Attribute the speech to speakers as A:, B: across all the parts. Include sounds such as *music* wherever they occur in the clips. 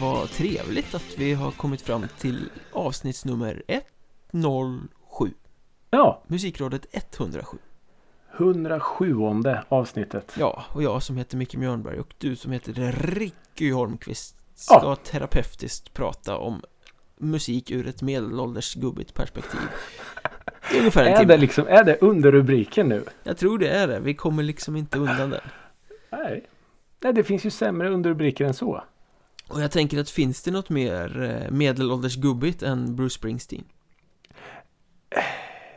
A: vad trevligt att vi har kommit fram till avsnittsnummer 107
B: Ja,
A: Musikrådet 107
B: 107 avsnittet.
A: Ja, och jag som heter Micke Mjörnberg och du som heter Ricky Holmqvist ska
B: Ja.
A: terapeutiskt prata om musik ur ett medelålders gubbigt perspektiv ungefär en
B: Är
A: timme
B: det liksom, är det underrubriken nu?
A: Jag tror det är det, vi kommer liksom inte undan den
B: Nej. Nej, det finns ju sämre underrubriker än så.
A: Och jag tänker att finns det något mer eh, medelålders gubbigt än Bruce Springsteen?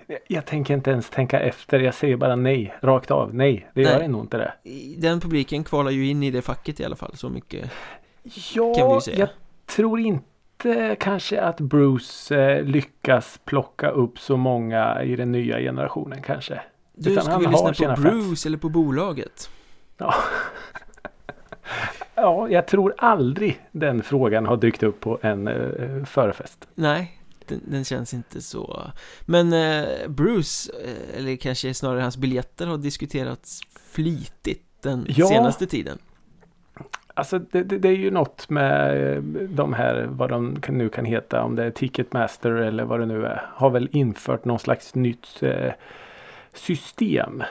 B: Jag- Jag tänker inte ens tänka efter. Jag säger bara nej. Rakt av. Nej, det
A: Nej.
B: gör nog inte det.
A: Den publiken kvalar ju in i det facket i alla fall, så mycket
B: Ja,
A: Kan vi ju säga.
B: jag tror inte kanske att Bruce eh, lyckas plocka upp så många i den nya generationen kanske.
A: Du,
B: Utan
A: ska vi lyssna på
B: fans.
A: Bruce eller på bolaget?
B: Ja. *laughs* ja, jag tror aldrig den frågan har dykt upp på en eh, förfest.
A: Nej, den, den känns inte så Men eh, Bruce, eh, eller kanske snarare hans biljetter har diskuterats flitigt den
B: Ja.
A: senaste tiden
B: Alltså det, det, det är ju något med eh, de här, vad de nu kan heta, om det är Ticketmaster eller vad det nu är. Har väl infört någon slags nytt eh, system.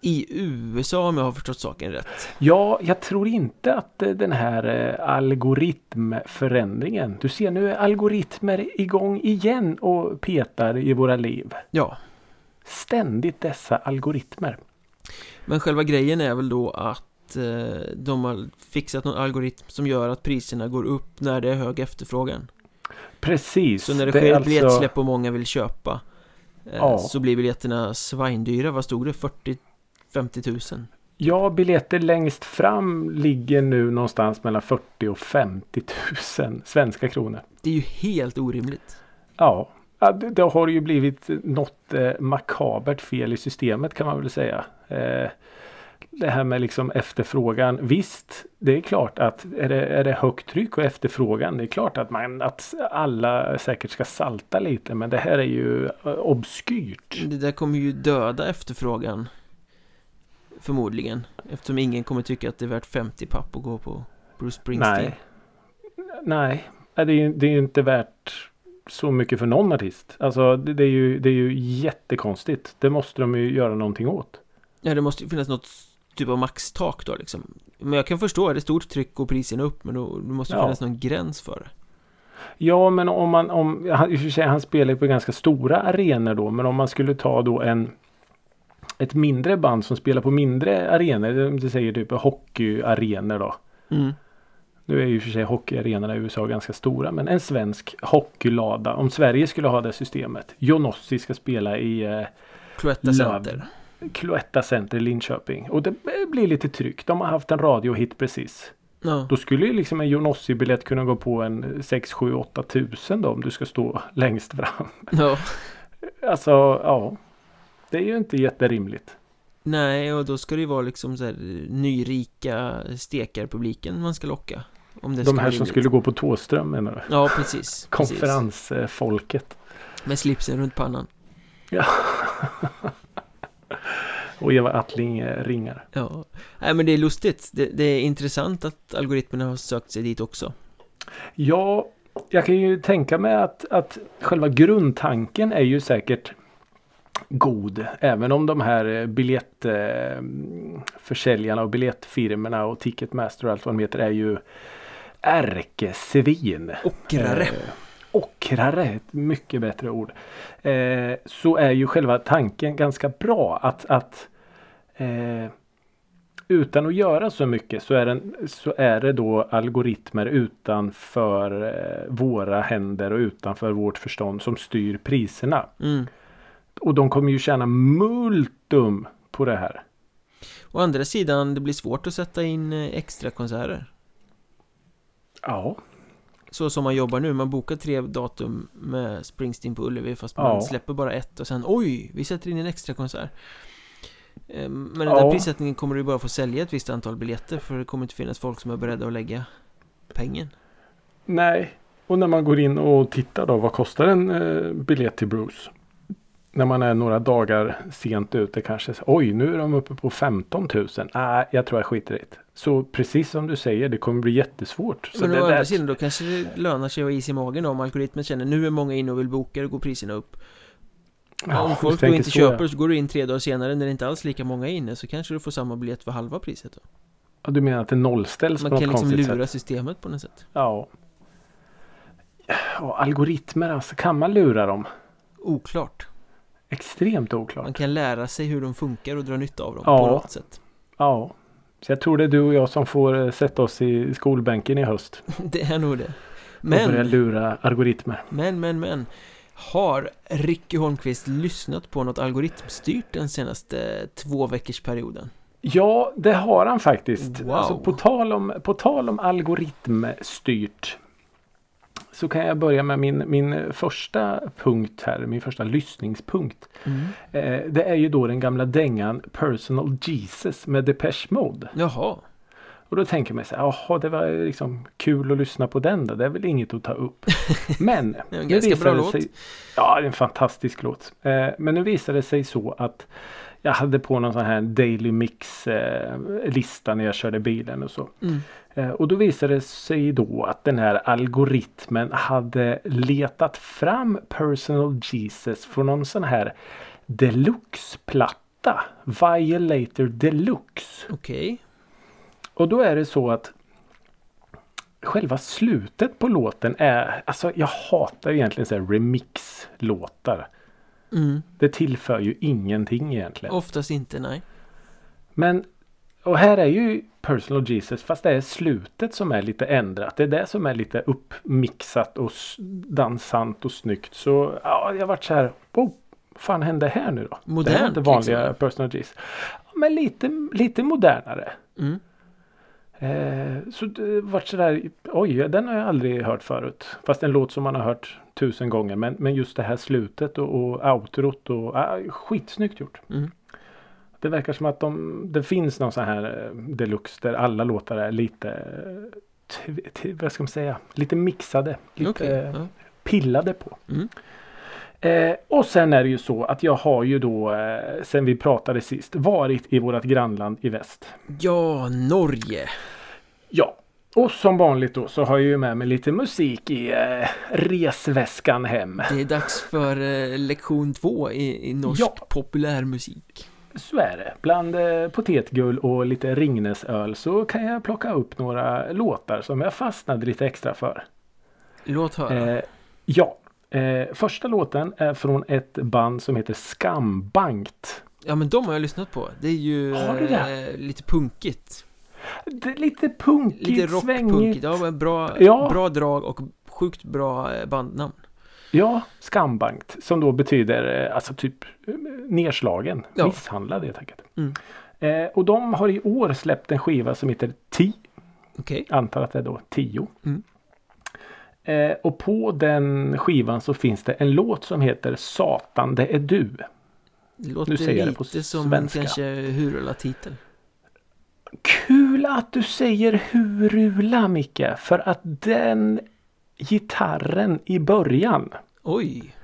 A: I USA om jag har förstått saken rätt
B: Ja, jag tror inte att eh, den här eh, algoritmförändringen. Du ser nu är algoritmer igång igen och petar i våra liv.
A: Ja,
B: Ständigt dessa algoritmer.
A: men själva grejen är väl då att eh, de har fixat någon algoritm som gör att priserna går upp när det är hög efterfrågan
B: Precis.
A: Så när det,
B: är
A: sker
B: alltså-
A: biljettsläpp och många vill köpa
B: Ja.
A: Så blir biljetterna svindyra, vad stod det? 40-50 tusen?
B: Ja, biljetter längst fram ligger nu någonstans mellan 40 och 50 000 svenska kronor.
A: Det är ju helt orimligt
B: Ja, det har ju blivit något eh, makabert fel i systemet kan man väl säga. Eh, det här med liksom efterfrågan. Visst, det är klart att är det, är det högt tryck och efterfrågan. Det är klart att, man, att alla säkert ska salta lite. Men det här är ju eh, obskyrt.
A: Det där kommer ju döda efterfrågan Förmodligen Eftersom ingen kommer tycka att det är värt 50 papp att gå på Bruce Springsteen
B: Nej. Nej, det är ju det är ju inte värt så mycket för någon artist. Alltså det, det, är ju, det är ju jättekonstigt. Det måste de ju göra någonting åt.
A: Ja, det måste ju finnas något typ av maxtak då liksom Men jag kan förstå, är det stort tryck och priserna upp Men då det måste ju
B: Ja.
A: finnas någon gräns för det
B: Ja, men om man, om, han- han spelar ju på ganska stora arenor då, men om man skulle ta då en ett mindre band som spelar på mindre arenor, du säger typ hockeyarenor då.
A: mm.
B: Nu är ju för sig hockeyarenorna i USA ganska stora, men en svensk hockeylada. Om Sverige skulle ha det systemet. Jonossi ska spela i eh,
A: Cloetta. Center
B: Cloetta Center i Linköping. Och det blir lite tryck. De har haft en radiohit precis.
A: Ja,
B: Då skulle ju liksom en Jonossi-biljett kunna gå på en 6, 7, 8 tusen då om du ska stå längst fram.
A: ja
B: Alltså, ja. Det är ju inte jätterimligt.
A: Nej, och då ska det ju vara liksom så här nyrika stekarpubliken man ska locka Om det ska
B: De här som skulle gå på Tåström menar du?
A: Ja, precis, precis
B: Konferensfolket.
A: Med slipsen runt pannan
B: Ja. *laughs* Och Eva Attling eh, ringar.
A: Ja, nej men det är lustigt det, det är intressant att algoritmerna har sökt sig dit också
B: Ja, jag kan ju tänka mig att, att själva grundtanken är ju säkert god. Även om de här biljettförsäljarna och biljettfirmorna och Ticketmaster och allt vad de heter är ju ärkesvin.
A: Ockrare
B: Eh, ockrare, ett mycket bättre ord. Eh, så är ju själva tanken ganska bra att, att eh, utan att göra så mycket så är, den, så är det då algoritmer utanför eh, våra händer och utanför vårt förstånd som styr priserna.
A: mm.
B: Och de kommer ju tjäna multum på det här.
A: Å andra sidan, det blir svårt att sätta in eh, extra konserter
B: Ja,
A: Så som man jobbar nu, man bokar tre datum med Springsteen på Ullevi fast man
B: Ja.
A: släpper bara ett och sen oj, vi sätter in en extra konsert Eh, Men den
B: Ja.
A: där prissättningen kommer du bara få sälja ett visst antal biljetter för det kommer inte finnas folk som är beredda att lägga pengen
B: nej. Och när man går in och tittar då, vad kostar en eh, biljett till Bruce? När man är några dagar sent ute kanske. Oj, nu är de uppe på 15 000. Nej, jag tror jag skiter i det. Så precis som du säger, det kommer bli jättesvårt. Så
A: Men å andra sidan då kanske det lönar sig att ha is i magen då, om algoritmen känner nu är många inne och vill boka, då går priserna upp.
B: Ja,
A: om folk då inte
B: så,
A: köper så går du in tre dagar senare när det inte alls lika många är inne så kanske du får samma biljett för halva priset då.
B: Ja, du menar att det nollställs
A: Man
B: på
A: kan
B: något
A: liksom
B: konstigt
A: lura
B: sätt?
A: systemet på något sätt.
B: Ja. ja. Algoritmer alltså, kan man lura dem?
A: Oklart.
B: Extremt
A: Man
B: oklart.
A: kan lära sig hur de funkar och dra nytta av dem
B: Ja.
A: på något sätt.
B: Ja. Så jag tror det är du och jag som får eh, sätta oss i skolbänken i höst. *laughs*
A: Det är nog det.
B: Och börja
A: Men,
B: lura algoritmer.
A: men, men, men. Har Ricky Holmqvist lyssnat på något algoritmstyrt den senaste två veckors perioden?
B: Ja, det har han faktiskt.
A: Wow.
B: Alltså, på, tal om, på tal om algoritmstyrt. Så kan jag börja med min, min första punkt här. Min första lyssningspunkt.
A: Mm.
B: Eh, det är ju då den gamla dängan Personal Jesus med Depeche Mode.
A: Jaha.
B: Och då tänker man så här, jaha det var liksom kul att lyssna på den då. Det är väl inget att ta upp. *laughs* Men
A: Det är en ganska bra låt.
B: sig, Ja, det är en fantastisk låt. Eh, men nu visar det sig så att jag hade på någon sån här Daily Mix eh, lista när jag körde bilen och så.
A: Mm.
B: Eh, och då visade det sig då att den här algoritmen hade letat fram Personal Jesus från någon sån här deluxe-platta. Violator Deluxe.
A: Okej.
B: Och då är det så att Själva slutet på låten är, alltså jag hatar egentligen så remix-låtar.
A: Mm.
B: Det tillför ju ingenting egentligen.
A: Oftast inte, nej.
B: Men och här är ju Personal Jesus fast det är slutet som är lite ändrat. Det är det som är lite uppmixat och dansant och snyggt. Så ja, jag vart så här. Oh, vad fan hände här nu då? det
A: Modernt,
B: är inte vanliga
A: liksom.
B: Personal Jesus. Men lite, lite modernare.
A: Mm.
B: Eh, så det vart sådär, oj den har jag aldrig hört förut. Fast en låt som man har hört tusen gånger. Men, men just det här slutet och, och outrot och ah, skitsnyggt gjort.
A: Mm.
B: Det verkar som att de, det finns någon sån här eh, deluxe där alla låtar är lite, vad ska man säga, lite mixade. Lite eh,
A: Ja.
B: pillade på.
A: Mm.
B: Eh, och sen är det ju så att jag har ju då eh, sen vi pratade sist varit i vårat grannland i väst.
A: ja, Norge.
B: Ja, och som vanligt då så har jag ju med mig lite musik i eh, resväskan hem.
A: Det är dags för eh, lektion två i, i norsk
B: Ja.
A: populärmusik.
B: Så är det. Bland eh, potetgull och lite Ringnesöl så kan jag plocka upp några låtar som jag fastnade lite extra för.
A: Låt höra.
B: Eh, ja, eh, första låten är från ett band som heter Skambankt.
A: Ja, men de har jag lyssnat på. Det är ju
B: det?
A: eh, lite punkigt.
B: Det är lite punkigt,
A: Lite
B: svängigt.
A: rockpunkigt. Ja, bra,
B: Ja.
A: bra drag och sjukt bra eh, bandnamn.
B: Ja, Skambankt som då betyder eh, alltså typ eh, nedslagen,
A: Ja.
B: misshandlad helt enkelt.
A: Mm.
B: Eh, och de har i år släppt en skiva som heter Ti.
A: Okej.
B: Antar att det är då 10.
A: Mm.
B: Eh, och på den skivan så finns det en låt som heter Satan det är du.
A: Det låter
B: säger jag det på
A: lite som
B: svenska.
A: kanske Hurula-titel.
B: Kul att du säger Hurula Micke. För att den gitarren i början.
A: Oj!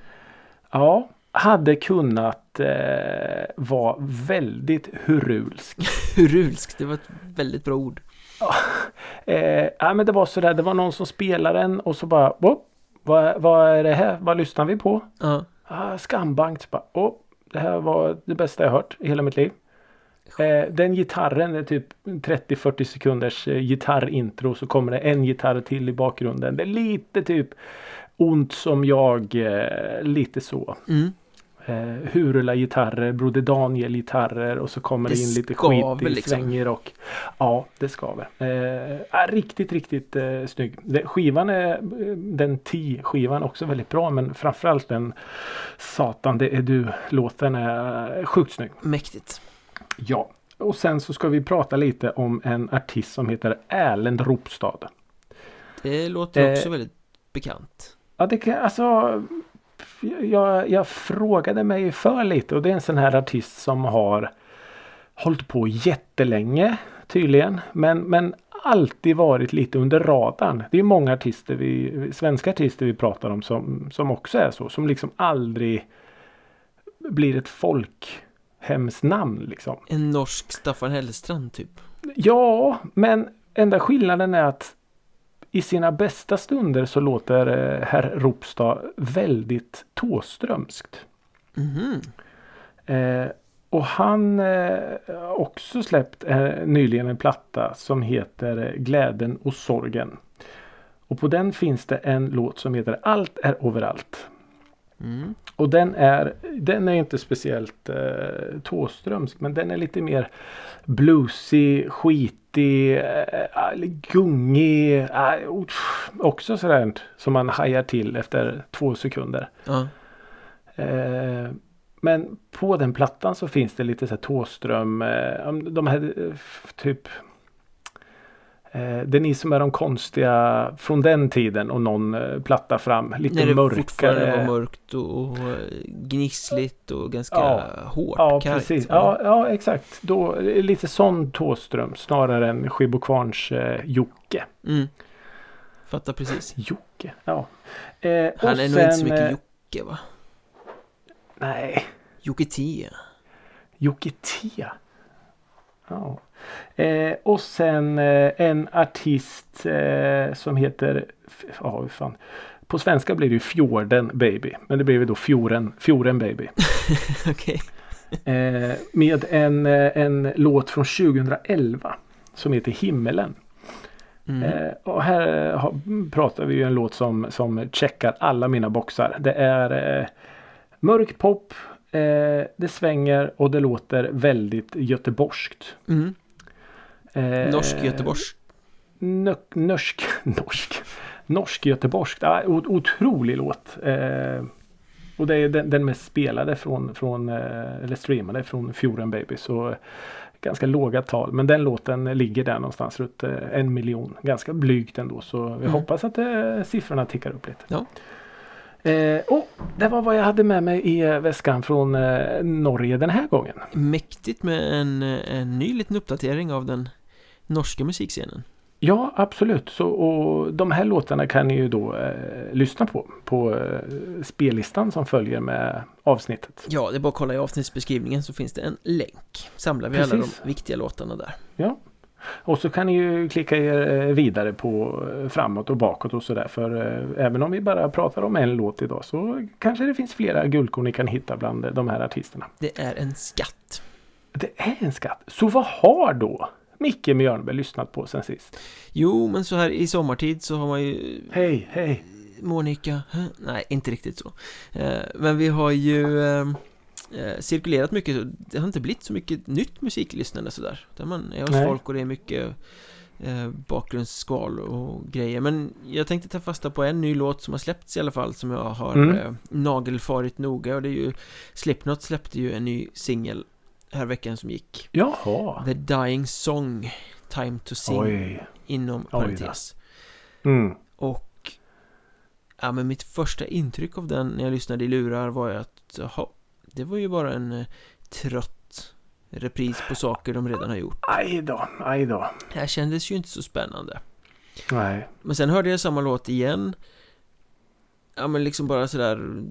B: Ja, hade kunnat eh, vara väldigt hurulsk. *laughs*
A: Hurulsk, det var ett väldigt bra ord. *laughs*
B: Eh, ja, men det var sådär, det var någon som spelade den och så bara, "Åh, vad, vad är det här? Vad lyssnar vi på? Ah, skambankt. Så Bara, Åh, det här var det bästa jag hört i hela mitt liv. Eh, den gitarren är typ 30-40 sekunders eh, gitarrintro så kommer det en gitarr till i bakgrunden. Det är lite typ ont som jag, eh, lite så.
A: mm.
B: Eh, Hurula gitarrer, Broder Daniel gitarrer och så kommer det,
A: Det
B: in lite skit i
A: liksom.
B: svänger och Ja, det skaver. Eh, ah, riktigt, riktigt eh, snygg. Det, skivan är, eh, den T-skivan också väldigt bra men framförallt den Satan det är du låten är eh, sjukt snygg.
A: Mäktigt.
B: Ja. Och sen så ska vi prata lite om en artist som heter Erlend Ropstad.
A: Det låter
B: Eh.
A: också väldigt bekant.
B: Ja, det kan, alltså jag, jag frågade mig för lite och det är en sån här artist som har hållit på jättelänge tydligen. Men, men alltid varit lite under radarn. Det är många artister vi, svenska artister vi pratar om som, som också är så. Som liksom aldrig blir ett folkhemsnamn liksom.
A: En norsk Staffan Hellstrand typ.
B: Ja, men enda skillnaden är att i sina bästa stunder så låter eh, herr Ropstad väldigt tåströmskt.
A: Mhm.
B: Eh, och han eh, också släppt eh, nyligen en platta som heter eh, Glädjen och sorgen. Och på den finns det en låt som heter Allt är överallt.
A: Mm.
B: Och den är, den är inte speciellt eh, Thåströmsk men den är lite mer bluesig, skitig, eh, gungig. Eh, också sådär som man hajar till efter två sekunder.
A: Ja.
B: Eh, men på den plattan så finns det lite så här Thåström, eh, de här eh, typ det är ni som är de konstiga från den tiden och någon eh, platta fram. Lite
A: När det
B: mörkare.
A: fortfarande var mörkt och, och gnissligt och ganska
B: Ja.
A: hårt.
B: Ja
A: kargt.
B: precis. Ja, ja exakt. Då, lite sån Thåström snarare än Skibokvarns eh, Jocke.
A: Mm. Fattar precis.
B: Jocke, ja. Eh,
A: Han är nog inte så
B: sen,
A: mycket
B: eh,
A: Jocke va?
B: Nej,
A: Jocke T.
B: Jocke T. Ja. Eh, och sen eh, en artist eh, som heter, ja hur fan. På svenska blir det ju Fjorden Baby. Men det blir ju då Fjoren, Fjoren Baby. *laughs*
A: Okej.
B: Eh, med en, eh, en låt från 2011. Som heter Himmelen.
A: Mm.
B: Eh, och här pratar vi ju en låt som, som checkar alla mina boxar. Det är mörk pop. Det svänger och det låter väldigt göteborgskt.
A: Mm.
B: Eh,
A: Norsk Göteborgs. *laughs*
B: Norsk, norsk, norsk göteborgskt. O- otrolig låt. Eh, och det är den, den mest spelade från, från eh, eller streamade från Fjorden Baby. Så ganska låga tal. Men den låten ligger där någonstans runt eh, en miljon. Ganska blygt ändå. Så vi
A: Mm.
B: hoppas att eh, siffrorna tickar upp lite.
A: Ja.
B: Eh, och det var vad jag hade med mig i väskan från eh, Norge den här gången.
A: Mäktigt med en, en ny liten uppdatering av den norska musikscenen.
B: Ja, absolut. Så, och de här låtarna kan ni ju då eh, lyssna på. På eh, spellistan som följer med avsnittet.
A: Ja, det är bara att kolla i avsnittsbeskrivningen så finns det en länk. Samlar vi alla
B: Precis.
A: de viktiga låtarna där.
B: Och så kan ni ju klicka er eh, vidare på eh, framåt och bakåt och sådär. För eh, även om vi bara pratar om en låt idag så kanske det finns flera guldkorn ni kan hitta bland de här artisterna.
A: Det är en skatt.
B: Det är en skatt. Så vad har då Micke Mjörnberg lyssnat på sen sist?
A: Jo, men så här i sommartid så har man ju
B: Hej, hej.
A: Monica, nej inte riktigt så eh, Men vi har ju eh, eh, cirkulerat mycket, det har inte blivit så mycket nytt musiklyssnande sådär Där man är hos
B: Nej.
A: folk och det är mycket eh, bakgrundsskval och grejer Men jag tänkte ta fasta på en ny låt som har släppts i alla fall Som jag har
B: Mm.
A: nagelfarit noga och det är ju Slipknot släppte ju en ny singel här veckan som gick
B: Jaha.
A: The Dying Song Time to Sing
B: Oj.
A: inom parentes
B: Mm.
A: och Ja men mitt första intryck av den när jag lyssnade i lurar var ju att Jaha Det var ju bara en eh, trött repris på saker de redan har gjort
B: Aj då, aj då.
A: Det här kändes ju inte så spännande
B: Nej.
A: Men sen hörde jag samma låt igen Ja men liksom bara sådär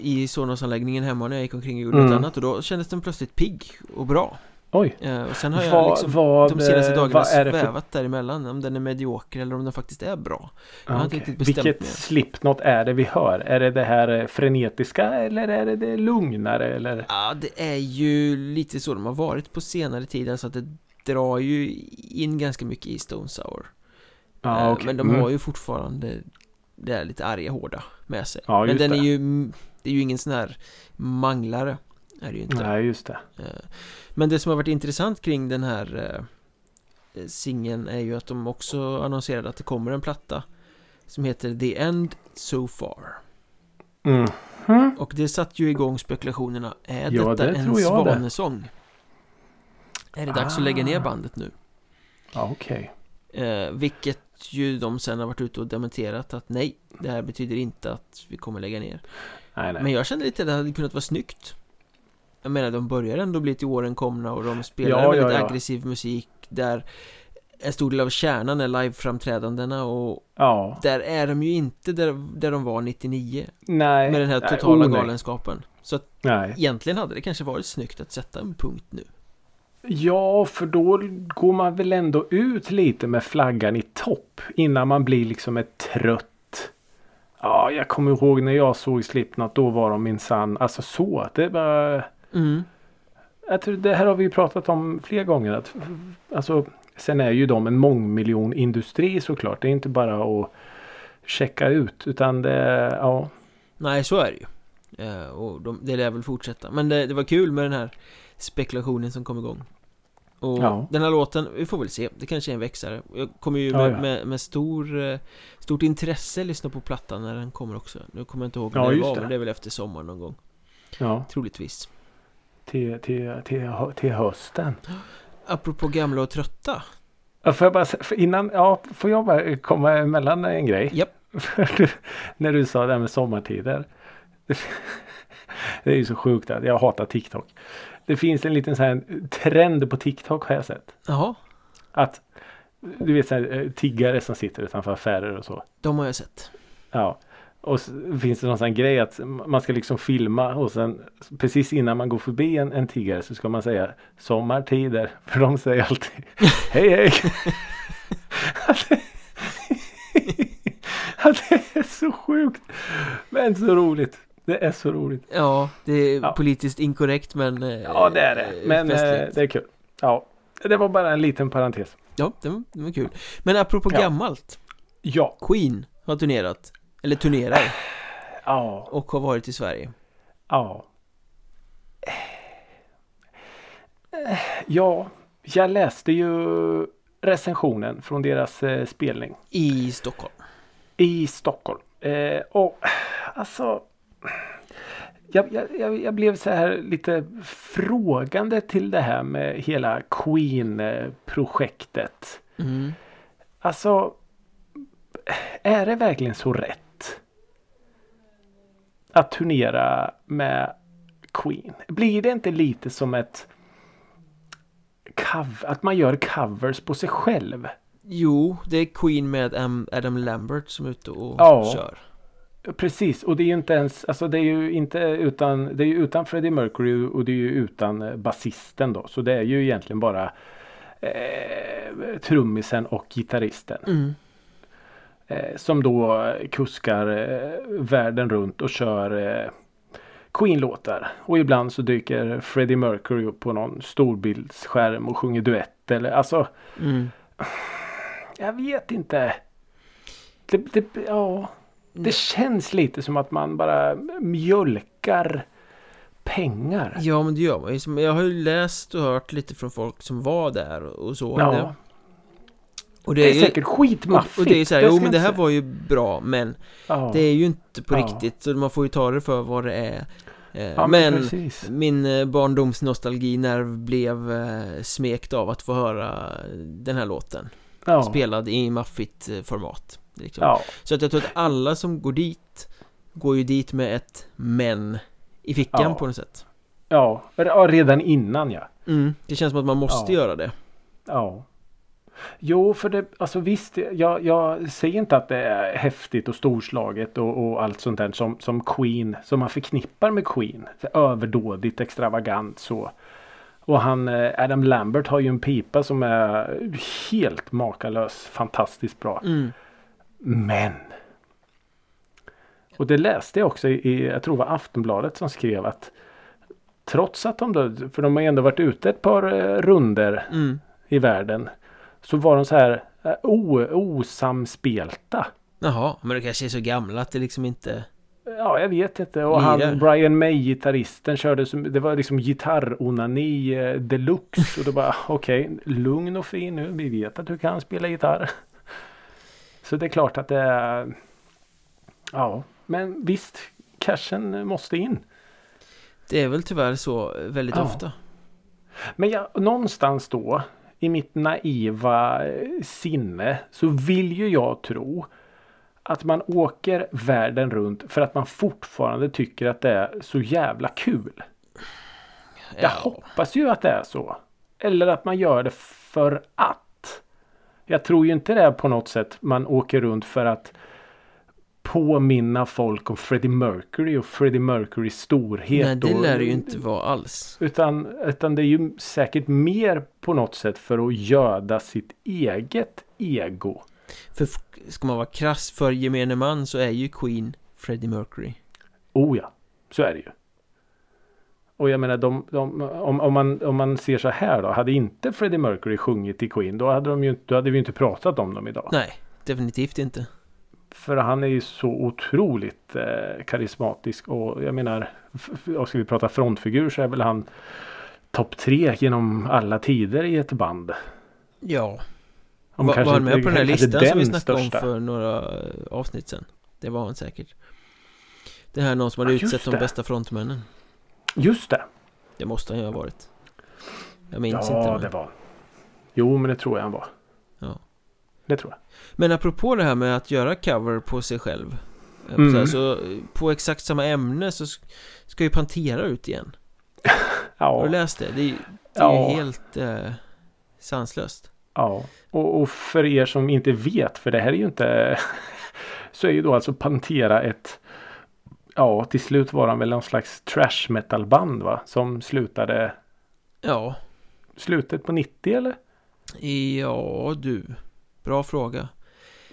A: I Sonos-anläggningen hemma när jag gick omkring och gjorde
B: Mm.
A: något annat och då kändes den plötsligt pigg och bra
B: Oj.
A: eh, Och sen har jag liksom
B: vad,
A: de senaste
B: eh,
A: dagarna
B: det för
A: svävat däremellan Om den är medioker eller om den faktiskt är bra Jag har inte riktigt bestämt
B: Vilket
A: mig.
B: slipknot är det vi hör? Är det det här eh, frenetiska eller är det det lugnare eller?
A: Ja, det är ju lite så de har varit på senare tid, alltså att det drar ju in ganska mycket i Stone Sour.
B: Ja,
A: Eh,
B: okej.
A: Men de
B: Mm.
A: har ju fortfarande det är lite arga hårda med sig.
B: Ja,
A: men den
B: det.
A: är ju, det är ju ingen sån här manglare, är det ju inte.
B: Nej, just det.
A: Eh, Men det som har varit intressant kring den här eh, singeln är ju att de också annonserade att det kommer en platta som heter The End So Far.
B: Mm. Mm.
A: Och det satte ju igång spekulationerna. Är
B: Ja,
A: detta
B: det
A: en
B: jag det.
A: svanesång? Är det dags att lägga ner
B: Ah.
A: bandet nu?
B: Ja, okej.
A: Eh, vilket ju de sen har varit ute och dementerat att nej, det här betyder inte att vi kommer lägga ner.
B: Nej, nej.
A: Men jag kände lite att det hade kunnat vara snyggt. Jag menar, de börjar ändå bli till åren komna och de spelar
B: Ja,
A: väldigt
B: ja, ja.
A: aggressiv musik där en stor del av kärnan är liveframträdandena och
B: Ja.
A: där är de ju inte där, där de var 99
B: Nej.
A: med den här
B: nej,
A: totala
B: oh, nej.
A: galenskapen. Så att
B: Nej.
A: egentligen hade det kanske varit snyggt att sätta en punkt nu.
B: Ja, för då går man väl ändå ut lite med flaggan i topp innan man blir liksom ett trött. Ja, jag kommer ihåg när jag såg Slipknot. Då var de minsann, alltså så. Det var...
A: Mm.
B: Jag tror det här har vi ju pratat om flera gånger. Att, alltså, sen är ju de en mångmiljonindustri såklart. Det är inte bara att checka ut utan det, ja.
A: Nej, så är det ju. Eh, och de, det lär väl fortsätta. Men det, det var kul med den här spekulationen som kom igång. Och
B: Ja.
A: den här låten, vi får väl se. Det kanske är en växare. Jag kommer ju
B: Ja,
A: med,
B: ja.
A: med, med stor, eh, stort intresse lyssna på plattan när den kommer också. Nu kommer jag inte ihåg när
B: Ja,
A: det var,
B: det.
A: men det är väl efter sommaren någon gång.
B: ja
A: Troligtvis.
B: till, till, till, till hösten.
A: Apropå gamla och trötta.
B: Ja, Får jag bara, innan, ja, får jag bara komma emellan en grej?
A: Japp.
B: Du- *laughs* När du sa det här med sommartider. *laughs* Det är ju så sjukt att jag hatar TikTok. Det finns en liten sån här trend på TikTok har jag sett.
A: Jaha,
B: Att du vet så här, eh, tiggare som sitter utanför affärer och så.
A: de har jag sett.
B: Ja. Och så finns det någon sån grej att man ska liksom filma och sen precis innan man går förbi en, en tiggare så ska man säga sommartider. *laughs* För de säger alltid hej hej. *laughs* *laughs* Det är så sjukt. Men så roligt. Det är så roligt.
A: Ja, det är
B: Ja.
A: politiskt inkorrekt men... eh,
B: Ja det är det. Men eh,
A: festligt.
B: det är kul. Ja. Det var bara en liten parentes.
A: Ja, det var, det var kul. Men apropå
B: Ja.
A: gammalt.
B: Ja.
A: Queen har turnerat. Eller turnerar.
B: Ja.
A: Och har varit i Sverige.
B: Ja. Ja, jag läste ju recensionen från deras eh, spelning
A: I Stockholm.
B: i Stockholm. Eh, och alltså. Jag, jag, jag, blev så här lite frågande till det här med hela Queen-projektet.
A: Mm.
B: Alltså. Är det verkligen så rätt? Att turnera med Queen. Blir det inte lite som ett cover, att man gör covers på sig själv?
A: Jo, det är Queen med Am- Adam Lambert som är ute och
B: Ja.
A: kör.
B: Precis och det är ju inte ens, alltså det är ju inte utan, det är ju utan Freddie Mercury och det är ju utan eh, basisten då. Så det är ju egentligen bara eh, trummisen och gitarristen.
A: Mm.
B: Eh, som då kuskar eh, världen runt och kör eh, Queen-låtar. Och ibland så dyker Freddie Mercury upp på någon storbildsskärm och sjunger duett eller alltså
A: Mm.
B: jag vet inte. Det, det, ja, det känns lite som att man bara mjölkar pengar.
A: Ja, men det gör man ju. Jag har ju läst och hört lite från folk som var där och så.
B: Ja,
A: Det, och
B: det är
A: ju-
B: säkert skitmaffigt.
A: Och det är så här,
B: Det
A: jo men det här var ju bra men
B: Ja.
A: det är ju inte på
B: Ja.
A: riktigt så man får ju ta det för vad det är Eh,
B: Ja, men precis.
A: min eh, barndomsnostalginerv blev eh, smekt av att få höra den här låten. Spelad i maffigt format liksom.
B: Ja.
A: Så att jag tror att alla som går dit Går ju dit med ett men I fickan
B: Ja.
A: på något sätt
B: Ja. redan innan ja.
A: mm, Det känns som att man måste
B: Ja.
A: göra det
B: Ja. Jo, för det, alltså visst, jag, jag säger inte att det är häftigt och storslaget och, och allt sånt där som, som Queen, som man förknippar med Queen. Överdådigt, extravagant så. Och han, eh, Adam Lambert har ju en pipa som är helt makalös, fantastiskt bra.
A: mm.
B: Men. Och det läste jag också i, jag tror det var Aftonbladet som skrev att trots att de då, för de har ändå varit ute ett par eh, runder
A: Mm.
B: i världen. Så var de så här eh, o, osamspelta.
A: Jaha, men det kanske är så gamla att det liksom inte
B: Ja, jag vet inte. Och han, Brian May, gitarristen, körde som, det var liksom gitarronani eh, deluxe. Och då bara, *laughs* okej, lugn och fin nu. Vi vet att du kan spela gitarr. Så det är klart att det är... Ja, men visst, cashen måste in.
A: Det är väl tyvärr så väldigt
B: Ja.
A: ofta
B: Men jag, någonstans då i mitt naiva eh, sinne så vill ju jag tro att man åker världen runt för att man fortfarande tycker att det är så jävla kul. Jag hoppas ju att det är så. Eller att man gör det för att. Jag tror ju inte det är på något sätt man åker runt för att påminna folk om Freddie Mercury och Freddie Mercurys storhet.
A: Nej, det lär det ju inte vara alls.
B: Utan, utan det är ju säkert mer på något sätt för att göda sitt eget ego.
A: För ska man vara krass för gemene man så är ju Queen Freddie Mercury.
B: Oh ja, så är det ju. Och jag menar, de, de, om, om, man, om man ser så här då. Hade inte Freddie Mercury sjungit i Queen då hade, de ju, då hade vi inte pratat om dem idag.
A: Nej, definitivt inte.
B: För han är ju så otroligt eh, karismatisk och jag menar, och ska vi prata frontfigur så är väl han topp tre genom alla tider i ett band.
A: Ja.
B: Om
A: Var, han med på den här listan som vi
B: den
A: snackade
B: största.
A: om för några eh, avsnitt sedan? Det var han säkert. Det här är någon som hade
B: Ja,
A: utsett de bästa frontmännen.
B: Just det.
A: Det måste han ju ha varit. Jag minns
B: ja,
A: inte. men-
B: det var Jo, men det tror jag han var.
A: Ja.
B: Det tror jag.
A: Men apropå det här med att göra cover på sig själv. eh,
B: Mm.
A: Så, här, så eh, på exakt samma ämne så sk- ska ju Pantera ut igen. *laughs* Har
B: Ja,
A: du läst det? Det är, det är
B: Ja.
A: ju helt eh, sanslöst.
B: ja. Och, och för er som inte vet, för det här är ju inte *laughs* så är ju då alltså Pantera ett Ja, till slut var han väl någon slags trash metal band va? Som slutade
A: Ja,
B: slutet på 90 eller?
A: ja du. Bra fråga.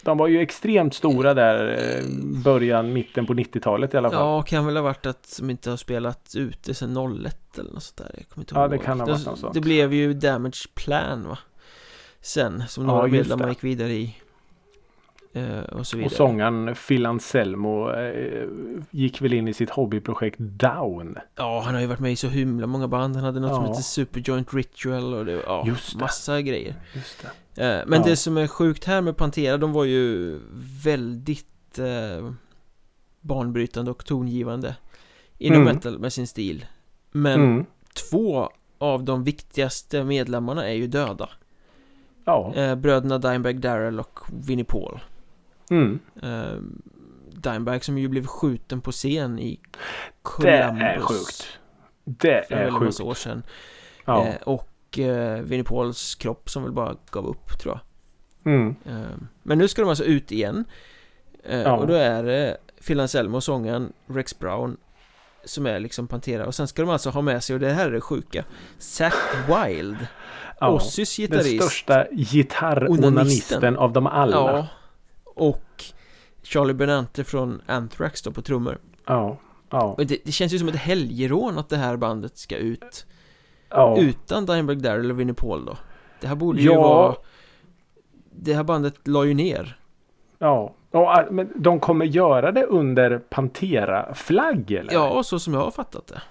B: De var ju extremt stora där eh, början, mitten på 90-talet i alla fall.
A: Ja, kan väl ha varit att de inte har spelat ute sedan 01 eller något sånt där. Jag kommer inte
B: Ja,
A: ihåg.
B: det kan ha varit något sånt.
A: det blev ju Damage Plan va? Sen, som
B: Ja,
A: några
B: just
A: medlemmar gick vidare i. Eh, och så vidare.
B: Och sångaren Phil Anselmo eh, gick väl in i sitt hobbyprojekt Down.
A: Ja, han har ju varit med i så himla många band. Han hade något som
B: Ja.
A: heter Superjoint Ritual och det, ja,
B: Just det.
A: massa grejer.
B: Just det.
A: Eh, men
B: Ja.
A: det som är sjukt här med Pantera, de var ju väldigt eh, banbrytande och tongivande inom
B: Mm.
A: metal med sin stil. Men
B: Mm.
A: två av de viktigaste medlemmarna är ju döda.
B: Ja.
A: Bröderna Dimebag Darrell och Vinnie Paul.
B: Mm.
A: Eh, Dimebag som ju blev skjuten på scen i
B: Det är
A: Columbus
B: sjukt. Det
A: för
B: är sjukt.
A: massa år sedan.
B: Ja.
A: Eh, och eh, Vinnie Pauls kropp som väl bara gav upp tror jag.
B: Mm.
A: Eh, Men nu ska de alltså ut igen
B: Ja.
A: Och då är det Phil Anselmo, sångaren Rex Brown Som är liksom Pantera Och sen ska de alltså ha med sig, och det här är det sjuka Zack Wild
B: Ja.
A: Ozzys
B: Den
A: gitarrist
B: största gitarronanisten av dem alla.
A: Ja Och Charlie Benante från Anthrax då på trummor
B: Ja. Ja.
A: Det, det känns ju som ett helgerån att det här bandet ska ut
B: ja.
A: Utan Dimebag Darrell och Vinnie Paul då Det här borde ju
B: Ja.
A: vara Det här bandet la ju ner
B: ja. Och, äh, men de kommer göra det under Pantera-flagg eller?
A: Ja, så som jag har fattat det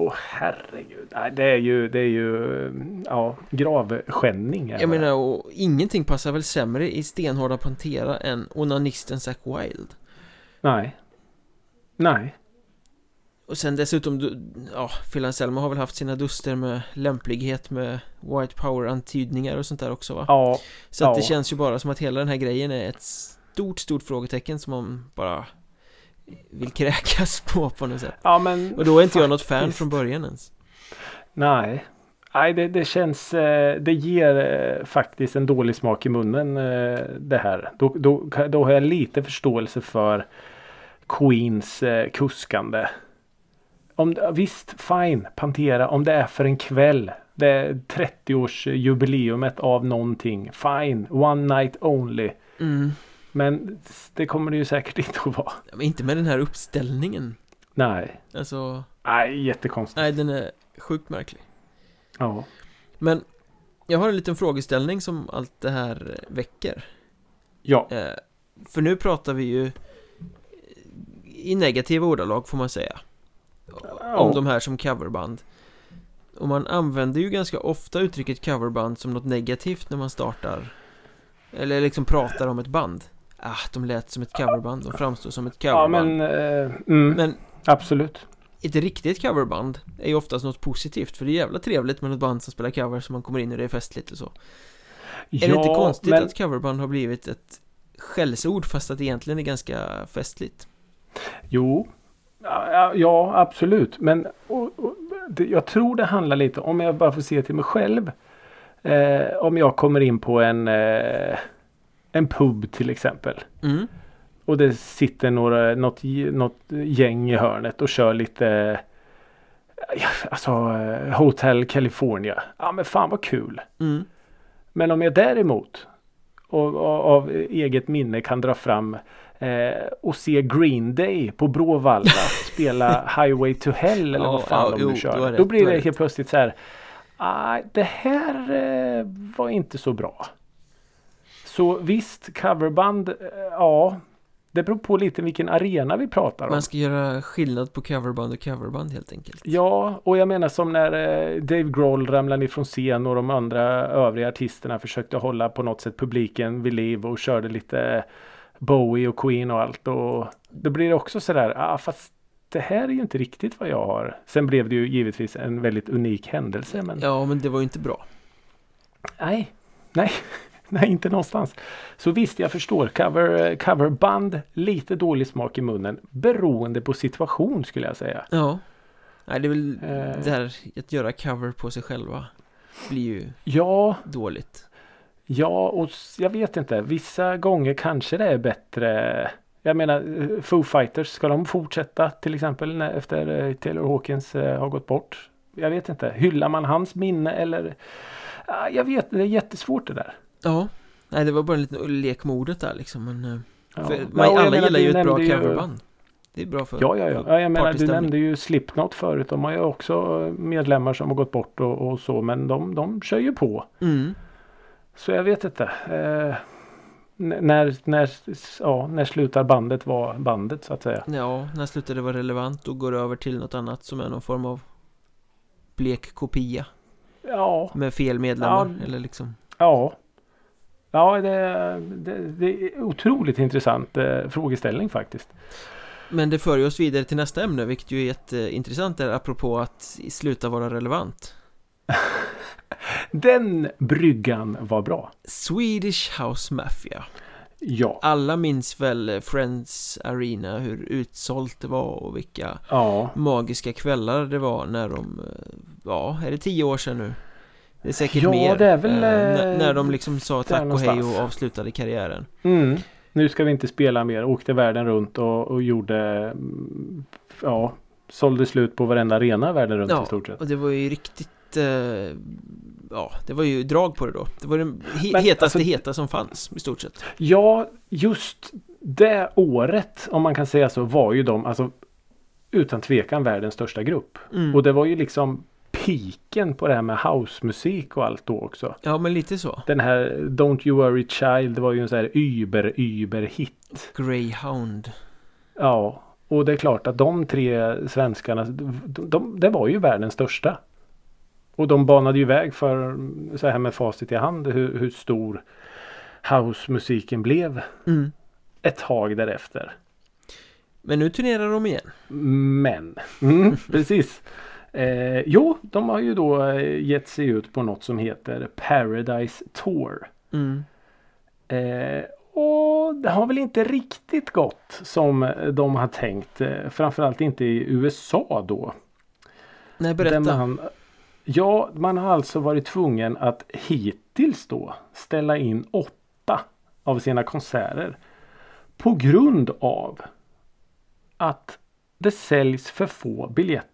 B: Åh herregud. Nej, det är ju, det är ju, ja, gravskändning.
A: Jag
B: det.
A: menar, och ingenting passar väl sämre i stenhårda Pantera än onanisten Zack Wild
B: Nej. Nej.
A: Och sen dessutom, du- ja, Phil Anselmo har väl haft sina duster med lämplighet med White Power-antydningar och sånt där också va?
B: Ja.
A: Så att det
B: ja.
A: känns ju bara som att hela den här grejen är ett stort, stort frågetecken som man bara vill kräkas på på något sätt
B: Ja men.
A: Och då är inte jag något fan
B: faktiskt.
A: från början ens
B: Nej. Nej, det, det känns, eh, det ger eh, faktiskt en dålig smak i munnen eh, det här. Då, då, då har jag lite förståelse för Queens kuskande. Om, visst, fine, Pantera, om det är för en kväll. Det är 30-årsjubileumet av någonting. Fine, one night only.
A: mm.
B: Men det kommer det ju säkert inte att vara.
A: Men inte med den här uppställningen
B: Nej,
A: Alltså,
B: nej jättekonstigt.
A: nej den är sjukt märklig
B: Ja.
A: Men jag har en liten frågeställning som allt det här väcker
B: Ja.
A: eh, För nu pratar vi ju i negativa ordalag får man säga Om de här som coverband Och man använder ju ganska ofta uttrycket coverband som något negativt när man startar Eller liksom pratar om ett band Ah, de lät som ett coverband, de framstår som ett
B: Ja
A: coverband
B: men, eh, mm,
A: Men
B: absolut.
A: ett riktigt coverband är ju oftast något positivt För det är jävla trevligt med något band som spelar cover så man kommer in och det är festligt och så Är det inte konstigt
B: men,
A: att coverband har blivit ett skällsord fast att det egentligen är ganska festligt?
B: Jo. Ja, ja, ja absolut. Men och, och, det, jag tror det handlar lite om jag bara får se till mig själv. Eh, om jag kommer in på en, eh, en pub till exempel.
A: Mm,
B: och det sitter några, något, något gäng i hörnet och kör lite ja, Alltså eh, Hotel California. Ja men fan vad kul.
A: Mm.
B: Men om jag däremot och, och, av eget minne kan dra fram eh, och se Green Day på Bråvalla *laughs* spela Highway to Hell eller
A: Ja,
B: vad fan
A: ja,
B: de nu kör. Då blir det helt plötsligt så här. "Ah, det här eh, var inte så bra. Så visst, coverband, eh, ja. Det beror på lite vilken arena vi pratar om.
A: Man ska göra skillnad på coverband och coverband helt enkelt
B: Ja, och jag menar som när eh, Dave Grohl ramlade ner från scen och de andra övriga artisterna försökte hålla på något sätt publiken vid liv och körde lite Bowie och Queen och allt. Och då blir det också sådär, ah, fast det här är ju inte riktigt vad jag har. Sen blev det ju givetvis en väldigt unik händelse. Men
A: Ja men det var ju inte bra
B: nej, nej, *laughs* nej inte någonstans. Så visst, jag förstår. Cover, coverband, lite dålig smak i munnen. Beroende på situation skulle jag säga.
A: Ja Nej det är väl
B: Eh.
A: det här att göra cover på sig själva Blir ju
B: Ja,
A: dåligt
B: Ja, och jag vet inte. Vissa gånger kanske det är bättre. Jag menar, eh, Foo Fighters, ska de fortsätta till exempel när, efter eh, Taylor Hawkins eh, har gått bort? Jag vet inte. Hyllar man hans minne eller? Ah, jag vet, det är jättesvårt det där.
A: Ja Nej det var bara en liten lek med ordet där liksom men eh,
B: Ja.
A: för,
B: Ja,
A: man,
B: och jag
A: Alla
B: menar,
A: gillar ju ett bra
B: nämnde ju-
A: coverband Det är bra för
B: Ja, ja, ja. ja jag menar, du nämnde ju Slipknot förut. De har ju också medlemmar som har gått bort och, och så. Men de, de kör ju på.
A: mm.
B: Så jag vet inte. Eh, när, när, ja, när slutar bandet vara bandet så att säga?
A: Ja, när slutar det vara relevant och går över till något annat som är någon form av blek kopia
B: Ja,
A: med fel medlemmar
B: Ja.
A: eller liksom
B: Ja. Ja, det, det, det är otroligt intressant eh, frågeställning faktiskt.
A: Men det för oss vidare till nästa ämne vilket ju är jätteintressant där apropå att sluta vara relevant *laughs*
B: Den bryggan var bra.
A: Swedish House Mafia
B: Ja.
A: Alla minns väl Friends Arena hur utsålt det var och vilka
B: Ja.
A: magiska kvällar det var när de eh, Ja, är det tio år sedan nu? Det är säkert
B: Ja,
A: mer
B: det är väl,
A: eh, när,
B: eh,
A: de liksom sa tack och hej och avslutade karriären
B: Mm. Nu ska vi inte spela mer. Åkte världen runt och, och gjorde mm, Ja. Sålde slut på varenda arena världen runt
A: Ja,
B: i stort sett.
A: Och det var ju riktigt eh, Ja, det var ju drag på det då Det var den he
B: Men,
A: hetaste
B: alltså-
A: heta som fanns i stort sett
B: Ja, just det året om man kan säga så var ju de alltså utan tvekan världens största grupp.
A: mm.
B: Och det var ju liksom piken på det här med housemusik och allt då också.
A: Ja, men lite så
B: Den här Don't You Worry Child var ju en sån här über über hit.
A: Greyhound
B: Ja, och det är klart att de tre svenskarna, de, de, det var ju världens största. Och de banade ju väg för, så här med facit i hand, hur, hur stor housemusiken blev
A: mm.
B: ett tag därefter.
A: Men nu turnerar de igen
B: Men, mm, precis. Eh, jo, de har ju då eh, gett sig ut på något som heter Paradise Tour.
A: mm.
B: Eh, och det har väl inte riktigt gått som de har tänkt. Eh, framförallt inte i USA då.
A: Nej, berätta
B: man, ja, man har alltså varit tvungen att hittills då ställa in åtta av sina konserter. På grund av att det säljs för få biljetter.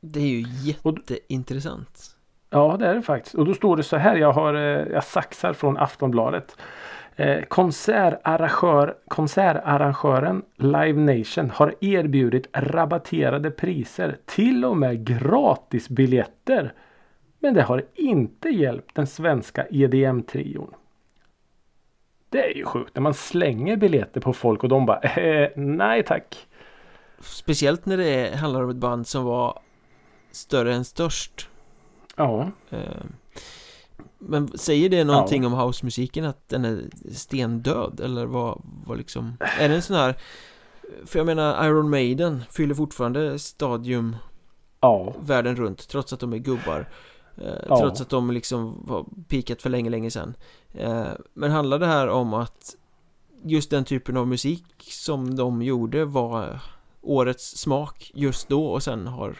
A: Det är ju
B: Och-
A: jätteintressant
B: Ja, det är det faktiskt. Och då står det så här. Jag har eh, jag saxar från Aftonbladet. Eh, konsertarrangör, konsertarrangören Live Nation har erbjudit rabatterade priser. Till och med gratisbiljetter. Men det har inte hjälpt den svenska EDM-trion. Det är ju sjukt när man slänger biljetter på folk och de bara eh, nej tack.
A: Speciellt när det handlar om ett band som var större än störst.
B: Ja,
A: Eh, Men säger det någonting om housemusiken att den är stendöd eller vad, vad liksom Är det en sån här För jag menar Iron Maiden fyller fortfarande stadium
B: ja,
A: världen runt trots att de är gubbar. Eh,
B: Ja.
A: Trots att de liksom var pikat för länge, länge sedan. Eh, Men handlar det här om att Just den typen av musik som de gjorde var Årets smak just då och sen har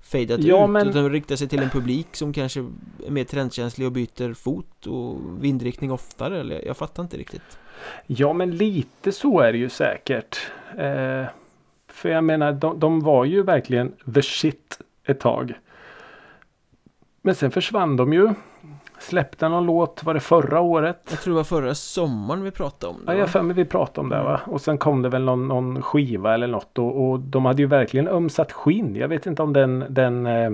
A: fejdat
B: Ja,
A: ut
B: men-
A: utan riktar sig till en publik som kanske är mer trendkänslig och byter fot och vindriktning oftare eller jag fattar inte riktigt.
B: Ja men lite så är det ju säkert. Eh, för jag menar de, de var ju verkligen the shit ett tag. Men sen försvann de ju. Släppte någon låt, var det förra året?
A: Jag tror det var förra sommaren vi pratade om det
B: Ja, jag för mig vi pratade om det va. Och sen kom det väl någon, någon skiva eller något och, och de hade ju verkligen ömsat skinn. Jag vet inte om den, den eh,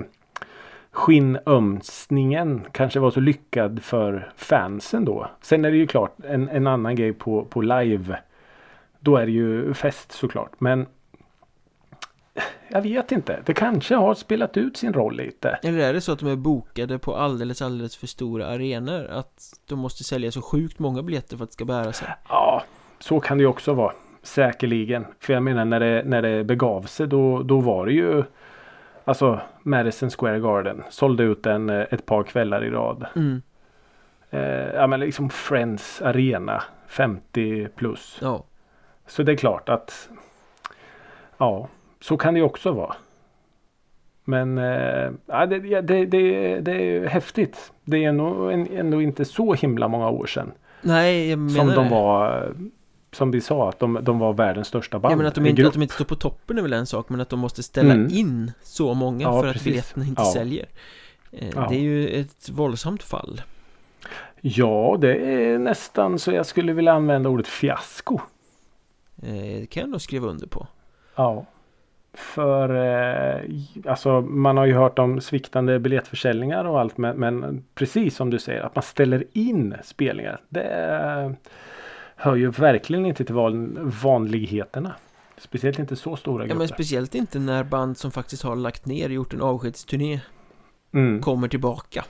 B: skinnömsningen kanske var så lyckad för fansen då. Sen är det ju klart en, en annan grej på, på live. Då är det ju fest såklart. Men jag vet inte. Det kanske har spelat ut sin roll lite.
A: Eller är det så att de är bokade på alldeles, alldeles för stora arenor? Att de måste sälja så sjukt många biljetter för att det ska bära sig?
B: Ja, så kan det ju också vara. Säkerligen. För jag menar när det, när det begav sig då, då var det ju Alltså Madison Square Garden sålde ut den eh, ett par kvällar i rad.
A: Mm,
B: Eh, ja men liksom Friends Arena 50 plus.
A: ja.
B: Så det är klart att Ja, så kan det ju också vara. Men ja, det, det, det, det är häftigt. Det är ändå, ändå inte så himla många år sedan.
A: Nej, jag menar
B: Som de var Som vi sa att de, de var världens största band.
A: Ja men att de, inte, att de inte står på toppen är väl en sak Men att de måste ställa
B: Mm.
A: in så många
B: Ja,
A: för att
B: precis.
A: biljetterna inte
B: Ja.
A: säljer eh,
B: Ja.
A: Det är ju ett våldsamt fall
B: Ja, det är nästan så jag skulle vilja använda ordet fiasko.
A: eh, Det kan jag nog skriva under på
B: Ja. För eh, alltså man har ju hört om sviktande biljettförsäljningar och allt men, men precis som du säger att man ställer in spelningar. Det hör ju verkligen inte till van, vanligheterna. Speciellt inte så stora
A: Ja
B: grupper.
A: men speciellt inte när band som faktiskt har lagt ner gjort en avskedsturné
B: mm.
A: kommer tillbaka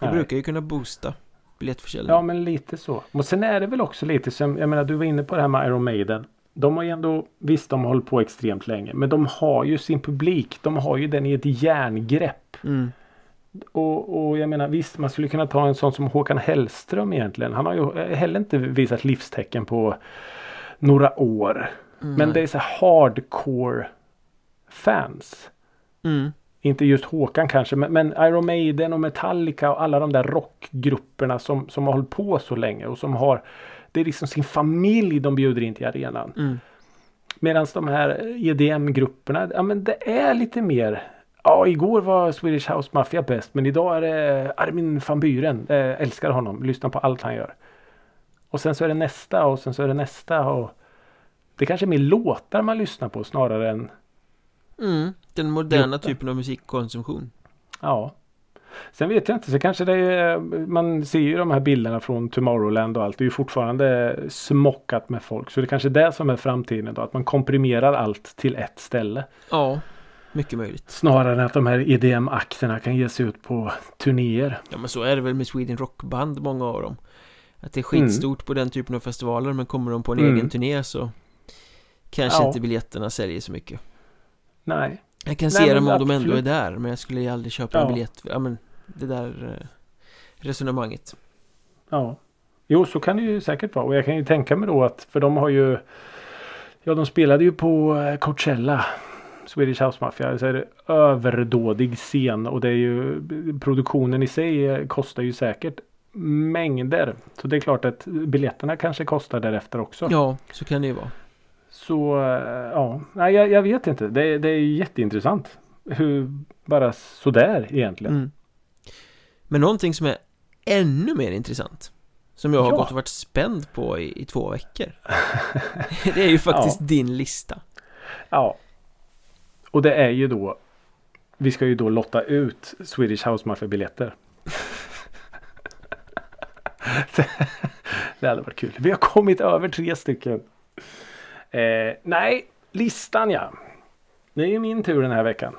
A: Det
B: Nej.
A: brukar ju kunna boosta biljettförsäljningen
B: Ja men lite så. Och sen är det väl också lite som, jag menar du var inne på det här med Iron Maiden. De har ju ändå, visst de har hållit på extremt länge men de har ju sin publik. De har ju den i ett järngrepp.
A: mm.
B: Och, och jag menar visst man skulle kunna ta en sån som Håkan Hellström egentligen. Han har ju heller inte visat livstecken på några år. Men
A: Nej.
B: det är så hardcore fans.
A: mm.
B: Inte just Håkan kanske men, men Iron Maiden och Metallica och alla de där rockgrupperna som, som har hållit på så länge och som har Det är liksom sin familj de bjuder in till arenan.
A: Mm.
B: Medan de här EDM-grupperna, ja men det är lite mer Ja, igår var Swedish House Mafia bäst men idag är det Armin van Buren. Eh, älskar honom, lyssnar på allt han gör. Och sen så är det nästa och sen så är det nästa och Det kanske är mer låtar man lyssnar på snarare än
A: Mm. Den moderna
B: Grupper.
A: typen av musikkonsumtion
B: Ja. Sen vet jag inte, så kanske det är, man ser ju de här bilderna från Tomorrowland och allt. Det är ju fortfarande smockat med folk. Så det kanske är det som är framtiden då. Att man komprimerar allt till ett ställe.
A: Ja, mycket möjligt
B: Snarare än att de här EDM-akterna kan ge sig ut på turnéer.
A: Ja men så är det väl med Sweden Rockband, många av dem Att det är
B: Mm.
A: skitstort på den typen av festivaler men kommer de på en
B: Mm.
A: egen turné så Kanske
B: Ja.
A: inte biljetterna säljer så mycket
B: Nej.
A: Jag kan
B: Nej,
A: se dem om de ändå är där men jag skulle ju aldrig köpa en
B: Ja.
A: biljett Ja men det där eh, resonemanget
B: Ja. Jo, så kan det ju säkert vara. Och jag kan ju tänka mig då att, för de har ju Ja, de spelade ju på eh, Coachella. Swedish House Mafia. Så är det överdådig scen och det är ju produktionen i sig eh, kostar ju säkert mängder. Så det är klart att biljetterna kanske kostar därefter också.
A: Ja, så kan det ju vara
B: Så ja, nej jag, jag vet inte. Det, det är jätteintressant. Hur bara sådär egentligen.
A: mm. Men någonting som är ännu mer intressant Som jag har
B: Ja.
A: gått och varit spänd på i, i två veckor *laughs* Det är ju faktiskt din lista
B: Ja. Och det är ju då Vi ska ju då lotta ut Swedish House Mafia biljetter. *laughs* det hade varit kul. Vi har kommit över tre stycken. Eh, nej, listan ja. Det är ju min tur den här veckan.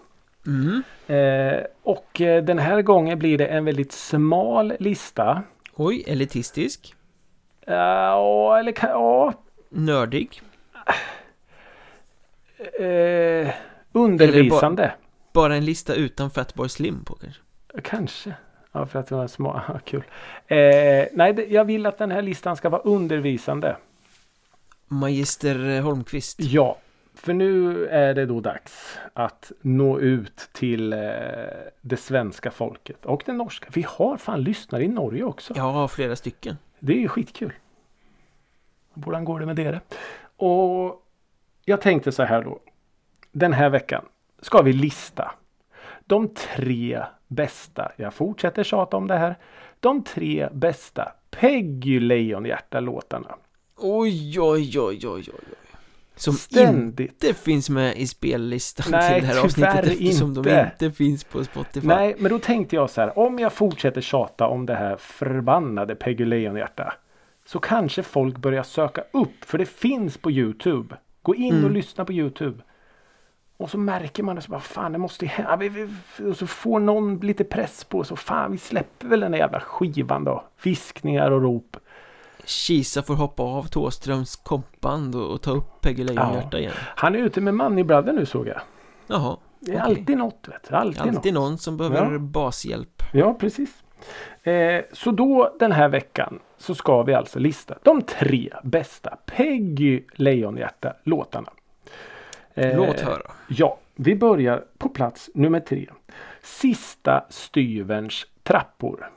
A: Mm.
B: Eh, och eh, den här gången blir det en väldigt smal lista.
A: Oj, elitistisk
B: Ja, eller kan, ja.
A: Nördig
B: Eh, undervisande.
A: Bara en lista utan Fatboy Slim på kanske
B: Kanske. Ja, för att det var små. *laughs* Ja, kul. Eh, nej, det, jag vill att den här listan ska vara undervisande.
A: Magister Holmqvist
B: Ja, För nu är det då dags att nå ut till eh, det svenska folket och det norska. Vi har fan lyssnare i Norge också.
A: Ja, flera stycken.
B: Det är ju skitkul. Hur går det med det? Och jag tänkte så här då. Den här veckan ska vi lista de tre bästa, jag fortsätter tjata om det här, de tre bästa Peggy Lejonhjärta-låtarna.
A: Oj, oj, oj, oj, oj. Som
B: Ständigt.
A: inte finns med i spellistan
B: Nej,
A: till det här avsnittet eftersom
B: inte.
A: de inte finns på Spotify.
B: Nej, men då tänkte jag så här. Om jag fortsätter tjata om det här förbannade Peggy Lejonhjärta. Så kanske folk börjar söka upp. För det finns på Youtube. Gå in och
A: Mm.
B: lyssna på Youtube. Och så märker man det så bara fan det måste hända. Och så får någon lite press på så fan vi släpper väl den där jävla skivan då. Viskningar och rop.
A: Kisa får hoppa av Tåströms kompband och, och ta upp Peggy Lejonhjärta igen.
B: Han är ute med Money Brother nu såg jag.
A: Jaha,
B: Det är
A: Okej.
B: alltid något vet du. Alltid,
A: alltid
B: något.
A: någon som behöver
B: Ja.
A: bashjälp.
B: Ja, precis. Eh, så då den här veckan så ska vi alltså lista de tre bästa Peggy Lejonhjärta-låtarna. Eh,
A: Låt höra.
B: Ja, vi börjar på plats nummer tre. Sista styverns trappor.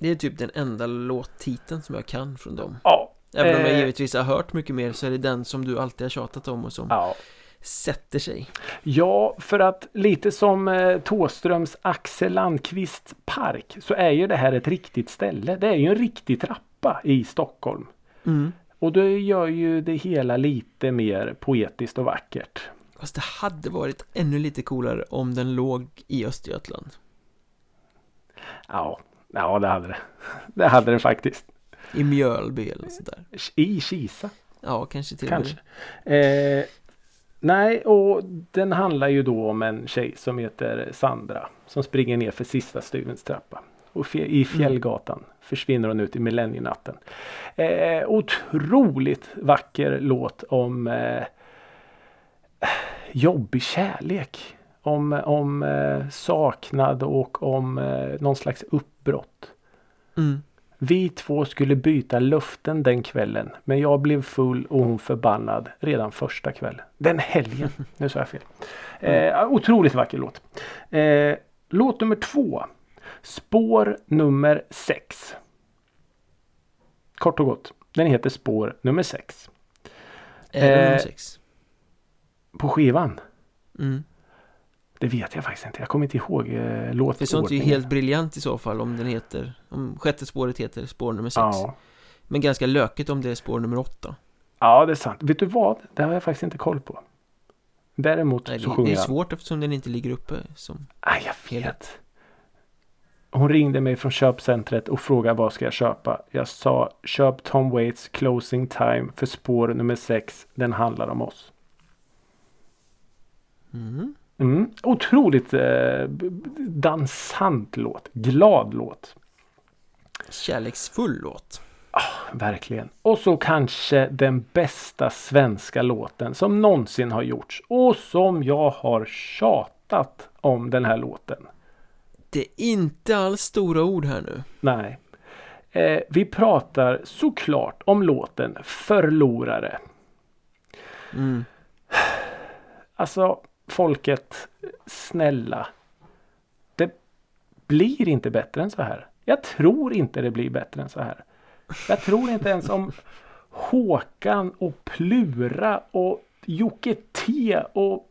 A: Det är typ den enda låttiteln som jag kan från dem.
B: Ja.
A: Även om jag
B: eh,
A: givetvis har hört mycket mer så är det den som du alltid har tjatat om och som
B: Ja.
A: sätter sig.
B: ja, för att lite som eh, Tåströms Axel Landqvist park så är ju det här ett riktigt ställe. Det är ju en riktig trappa i Stockholm.
A: Mm.
B: Och det gör ju det hela lite mer poetiskt och vackert.
A: Fast det hade varit ännu lite coolare om den låg i Östergötland.
B: Ja, ja det hade det. Det hade det faktiskt.
A: I Mjölby eller sånt där.
B: I Kisa
A: Ja, kanske till
B: kanske. Eh, nej, och den handlar ju då om en tjej som heter Sandra. Som springer ner för sista stuvens trappa. Och i Fjällgatan försvinner hon ut i millennienatten. Eh, otroligt vacker låt om eh, jobbig kärlek. Om, om eh, saknad och om eh, någon slags uppbrott.
A: Mm.
B: Vi två skulle byta luften den kvällen. Men jag blev full och hon förbannad redan första kvällen. Den helgen. *laughs* Nu sa jag fel. Eh, otroligt vacker låt. Eh, låt nummer två. Spår nummer sex. Kort och gott. Den heter Spår nummer sex.
A: Är det
B: Eh,
A: nummer sex?
B: På skivan.
A: Mm.
B: Det vet jag faktiskt inte. Jag kommer inte ihåg eh, låtordningen.
A: För sånt är ju helt briljant i så fall om den heter Om sjätte spåret heter spår nummer sex
B: Ja.
A: Men ganska lökigt om det är spår nummer åtta
B: ja, det är sant. Vet du vad? Det har jag faktiskt inte koll på. Däremot
A: Nej,
B: så
A: det,
B: sjunger
A: det är
B: jag.
A: svårt eftersom den inte ligger uppe som
B: Nej, jag vet.
A: Helhet.
B: Hon ringde mig från köpcentret och frågade vad ska jag köpa. Jag sa köp Tom Waits Closing Time för spår nummer 6. Den handlar om oss.
A: mm.
B: Mm. Otroligt eh, dansant låt. Glad låt.
A: Kärleksfull låt
B: Verkligen. Och så kanske den bästa svenska låten som någonsin har gjorts. Och som jag har tjatat om den här låten.
A: Det är inte alls stora ord här nu
B: Nej. Eh, vi pratar såklart om låten Förlorare.
A: mm. *sighs*
B: Alltså folket, snälla. Det blir inte bättre än så här. Jag tror inte det blir bättre än så här. Jag tror inte ens om Håkan och Plura och Jocke T och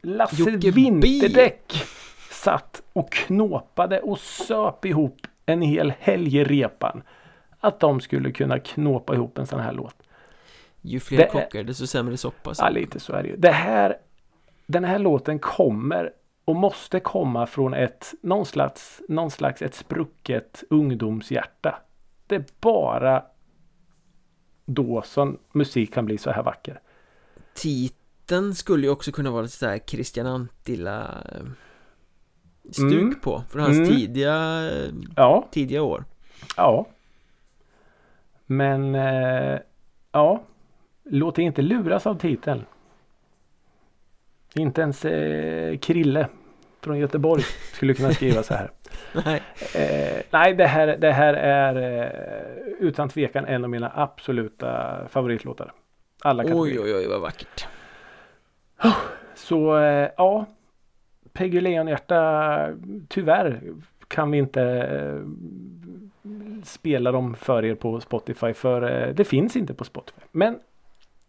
B: Lasse
A: Jocke B.
B: Winterdäck satt och knåpade och söp ihop en hel helg i repan. Att de skulle kunna knåpa ihop en sån här låt.
A: Ju fler
B: Det
A: kockar desto sämre soppa så.
B: Ja, lite så är det ju. Det här, den här låten kommer och måste komma från ett någon slags, någon slags ett sprucket ungdomshjärta. Det är bara då som musik kan bli så här vacker.
A: Titeln skulle ju också kunna vara lite sådär Christian Antilla eh, Stuk
B: Mm.
A: på För hans
B: Mm.
A: tidiga
B: Ja,
A: Tidiga år
B: ja. Men eh, ja, låt er inte luras av titeln. Inte ens eh, Krille från Göteborg skulle kunna skriva så här. *laughs*
A: Nej
B: Eh, nej, det här, det här är eh, utan tvekan en av mina absoluta favoritlåtar. Alla
A: Oj
B: kategorier.
A: oj oj vad vackert
B: Så eh, ja. Peggy Leonhjärta tyvärr kan vi inte eh, spela dem för er på Spotify för eh, det finns inte på Spotify. Men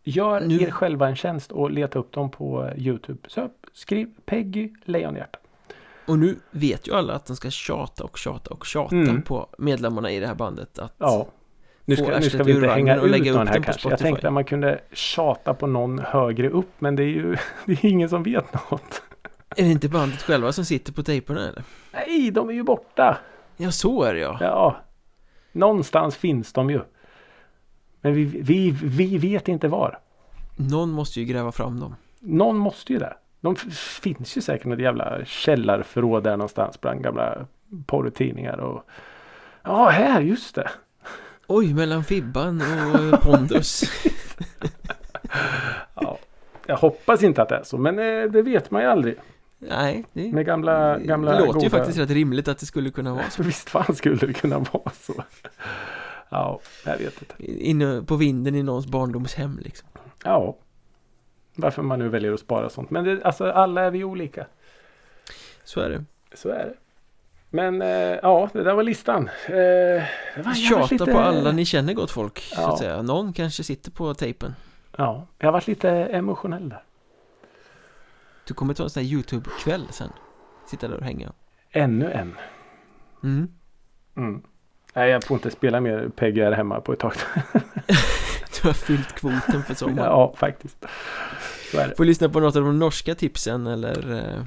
B: gör
A: Nu-
B: er själva en tjänst och leta upp dem på Youtube. Så skriv Peggy Leonhjärta.
A: Och nu vet ju alla att de ska tjata och tjata och tjata
B: Mm.
A: på medlemmarna i det här bandet att
B: Ja. Nu ska, nu ska vi inte hänga
A: och
B: ut
A: lägga
B: någon här kanske. Jag tänkte att man kunde tjata på någon högre upp men det är ju *laughs* det är ingen som vet något.
A: Är det inte bandet själva som sitter på tejperna eller?
B: Nej, de är ju borta.
A: Ja, så är det ja.
B: Ja, någonstans finns de ju. Men vi, vi, vi vet inte var.
A: Någon måste ju gräva fram dem.
B: Någon måste ju det. De finns ju säkert något jävla källarförråd där någonstans bland gamla porrtidningar och Ja, här, just det.
A: Oj, mellan Fibban och Pondus. *laughs*
B: Ja, jag hoppas inte att det är så, men eh, det vet man ju aldrig.
A: Nej, det,
B: Med gamla, gamla
A: det låter ju
B: goda-
A: faktiskt rätt rimligt att det skulle kunna vara så. *laughs*
B: Visst fan skulle det kunna vara så. Ja, jag vet inte.
A: Inne på vinden i någons barndomshem liksom.
B: Ja. Varför man nu väljer att spara sånt. Men det, alltså alla är vi olika.
A: Så är det.
B: Så är det. Men eh, ja, det där var listan. Eh, var
A: Tjata
B: lite,
A: på alla ni känner gott folk, så
B: Ja.
A: att säga. Någon kanske sitter på tejpen.
B: Ja, jag har varit lite emotionell där.
A: Du kommer ta en sån här YouTube-kväll sen. Sitta där och hänga.
B: Ännu en.
A: Mm.
B: Mm. Nej, jag får inte spela mer Peggy här hemma på ett tag. *laughs*
A: Du har fyllt kvoten för sommaren.
B: ja, faktiskt.
A: Får lyssna på något av de norska tipsen eller eh,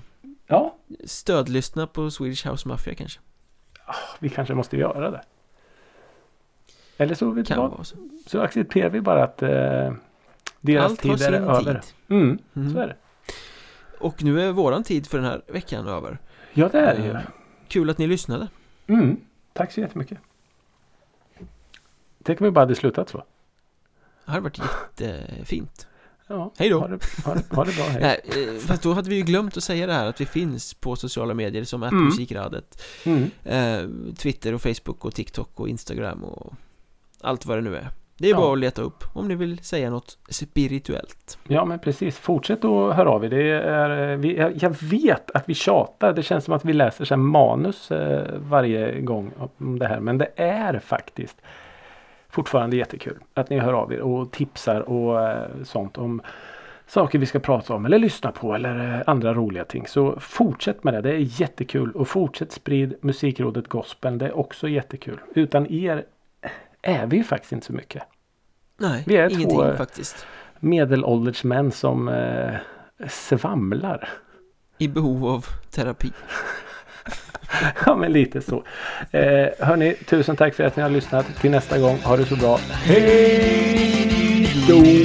B: Ja,
A: stödlyssna på Swedish House Mafia kanske.
B: vi kanske måste göra det. Eller så, vet du vad?
A: så.
B: så accepterar vi bara att eh, deras
A: Allt har
B: tid är
A: sin
B: över.
A: tid.
B: Mm,
A: Mm.
B: så är det.
A: Och nu är våran tid för den här veckan över.
B: Ja, det är det ju.
A: Eh, Kul att ni lyssnade.
B: Mm. Tack så jättemycket. Tänk om vi bara hade slutat så.
A: Det hade varit jättefint.
B: Ja,
A: Hej då.
B: Ha det, ha det, ha det bra. Hej.
A: Nej, eh, fast då hade vi ju glömt att säga det här att vi finns på sociala medier som
B: Mm.
A: musikradet.
B: Mm.
A: Eh, Twitter och Facebook och TikTok och Instagram och allt vad det nu är. Det är
B: Ja.
A: bara att leta upp om ni vill säga något spirituellt.
B: Ja men precis. Fortsätt att höra av er. Det är, eh, vi, jag, vet att vi tjatar. Det känns som att vi läser så manus eh, varje gång om det här. Men det är faktiskt fortfarande jättekul att ni hör av er och tipsar och eh, sånt om saker vi ska prata om eller lyssna på eller eh, andra roliga ting. Så fortsätt med det. Det är jättekul och fortsätt sprid Musikrådet Gospel. Det är också jättekul. Utan er är vi ju faktiskt inte så mycket.
A: Nej,
B: Vi är två,
A: ingenting
B: eh,
A: faktiskt.
B: medelålders män som eh, svamlar.
A: I behov av terapi. *laughs* *laughs*
B: ja men lite så. Eh, hörni, tusen tack för att ni har lyssnat. Till nästa gång, ha det så bra. Hej då!